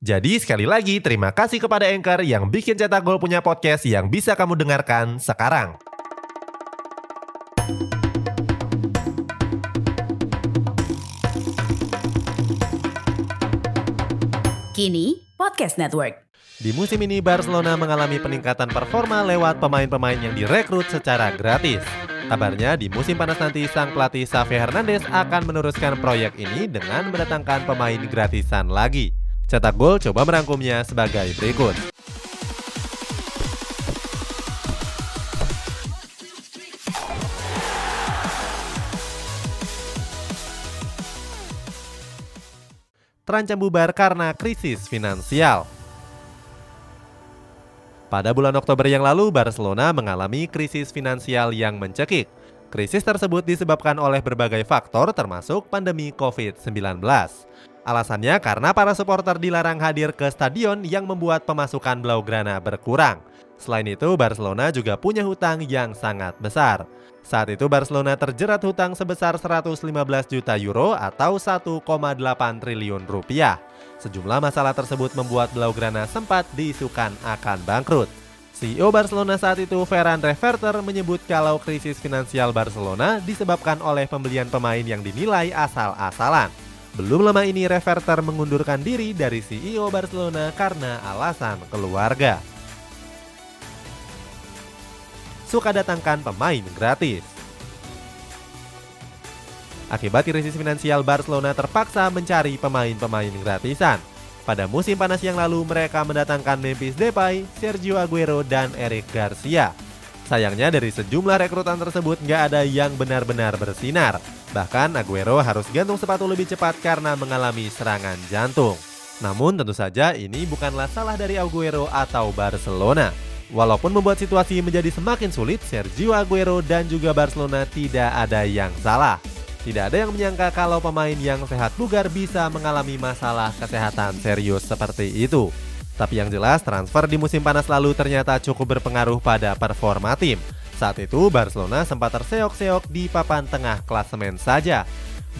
Jadi sekali lagi terima kasih kepada Anchor yang bikin Cetak Gol punya podcast yang bisa kamu dengarkan sekarang. Kini Podcast Network. Di musim ini Barcelona mengalami peningkatan performa lewat pemain-pemain yang direkrut secara gratis. Kabarnya di musim panas nanti sang pelatih Xavi Hernandez akan meneruskan proyek ini dengan mendatangkan pemain gratisan lagi. Cetak Gol coba merangkumnya sebagai berikut. Terancam bubar karena krisis finansial. Pada bulan Oktober yang lalu, Barcelona mengalami krisis finansial yang mencekik. Krisis tersebut disebabkan oleh berbagai faktor termasuk pandemi COVID-19. Alasannya karena para supporter dilarang hadir ke stadion yang membuat pemasukan Blaugrana berkurang. Selain itu, Barcelona juga punya hutang yang sangat besar. Saat itu Barcelona terjerat hutang sebesar 115 juta euro atau 1,8 triliun rupiah. Sejumlah masalah tersebut membuat Blaugrana sempat diisukan akan bangkrut. CEO Barcelona saat itu Ferran Reverter menyebut kalau krisis finansial Barcelona disebabkan oleh pembelian pemain yang dinilai asal-asalan. Belum lama ini Reverter mengundurkan diri dari CEO Barcelona karena alasan keluarga. Suka datangkan pemain gratis. Akibat krisis finansial Barcelona terpaksa mencari pemain-pemain gratisan. Pada musim panas yang lalu mereka mendatangkan Memphis Depay, Sergio Aguero, dan Eric Garcia. Sayangnya dari sejumlah rekrutan tersebut nggak ada yang benar-benar bersinar. Bahkan Aguero harus gantung sepatu lebih cepat karena mengalami serangan jantung. Namun tentu saja ini bukanlah salah dari Aguero atau Barcelona. Walaupun membuat situasi menjadi semakin sulit, Sergio Aguero dan juga Barcelona tidak ada yang salah. Tidak ada yang menyangka kalau pemain yang sehat bugar bisa mengalami masalah kesehatan serius seperti itu. Tapi yang jelas transfer di musim panas lalu ternyata cukup berpengaruh pada performa tim. Saat itu Barcelona sempat terseok-seok di papan tengah klasemen saja.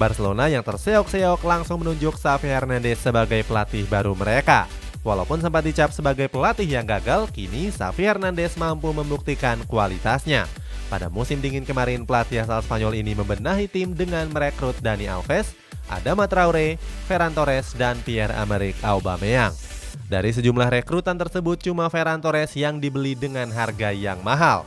Barcelona yang terseok-seok langsung menunjuk Xavi Hernandez sebagai pelatih baru mereka. Walaupun sempat dicap sebagai pelatih yang gagal, kini Xavi Hernandez mampu membuktikan kualitasnya. Pada musim dingin kemarin, pelatih asal Spanyol ini membenahi tim dengan merekrut Dani Alves, Adama Traore, Ferran Torres, dan Pierre-Emerick Aubameyang. Dari sejumlah rekrutan tersebut, cuma Ferran Torres yang dibeli dengan harga yang mahal.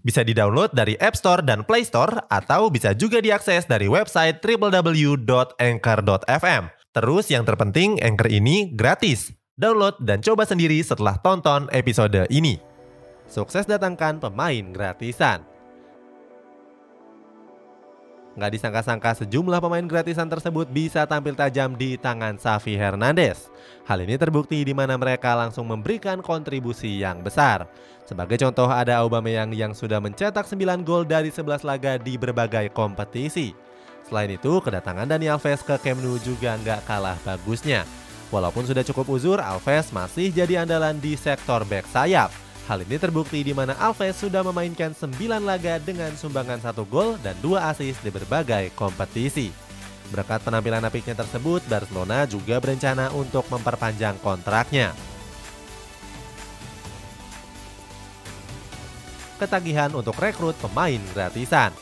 Bisa di-download dari App Store dan Play Store atau bisa juga diakses dari website www.anchor.fm. Terus yang terpenting Anchor ini gratis. Download dan coba sendiri setelah tonton episode ini. Sukses datangkan pemain gratisan. Nggak disangka-sangka sejumlah pemain gratisan tersebut bisa tampil tajam di tangan Xavi Hernandez. Hal ini terbukti di mana mereka langsung memberikan kontribusi yang besar. Sebagai contoh ada Aubameyang yang sudah mencetak 9 gol dari 11 laga di berbagai kompetisi. Selain itu, kedatangan Dani Alves ke Camp Nou juga nggak kalah bagusnya. Walaupun sudah cukup uzur, Alves masih jadi andalan di sektor back sayap. Hal ini terbukti di mana Alves sudah memainkan 9 laga dengan sumbangan satu gol dan dua asis di berbagai kompetisi. Berkat penampilan apiknya tersebut, Barcelona juga berencana untuk memperpanjang kontraknya. Ketagihan untuk rekrut pemain gratisan.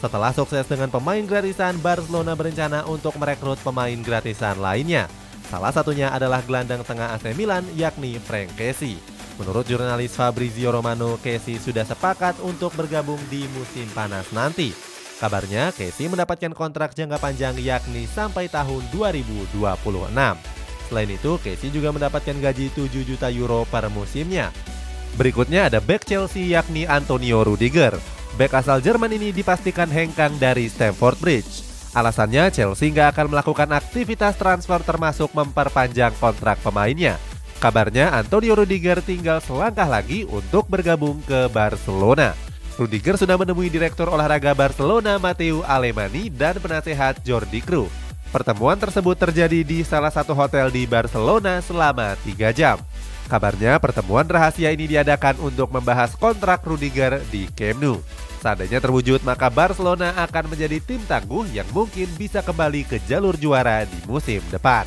Setelah sukses dengan pemain gratisan, Barcelona berencana untuk merekrut pemain gratisan lainnya. Salah satunya adalah gelandang tengah AC Milan yakni Frank Kessie. Menurut jurnalis Fabrizio Romano, Casey sudah sepakat untuk bergabung di musim panas nanti. Kabarnya, Casey mendapatkan kontrak jangka panjang yakni sampai tahun 2026. Selain itu, Casey juga mendapatkan gaji 7 juta euro per musimnya. Berikutnya ada back Chelsea yakni Antonio Rudiger. Back asal Jerman ini dipastikan hengkang dari Stamford Bridge. Alasannya Chelsea nggak akan melakukan aktivitas transfer termasuk memperpanjang kontrak pemainnya. Kabarnya Antonio Rudiger tinggal selangkah lagi untuk bergabung ke Barcelona. Rudiger sudah menemui Direktur Olahraga Barcelona Matteo Alemani dan penasehat Jordi Cruyff. Pertemuan tersebut terjadi di salah satu hotel di Barcelona selama tiga jam. Kabarnya pertemuan rahasia ini diadakan untuk membahas kontrak Rudiger di Camp Nou. Seandainya terwujud, maka Barcelona akan menjadi tim tangguh yang mungkin bisa kembali ke jalur juara di musim depan.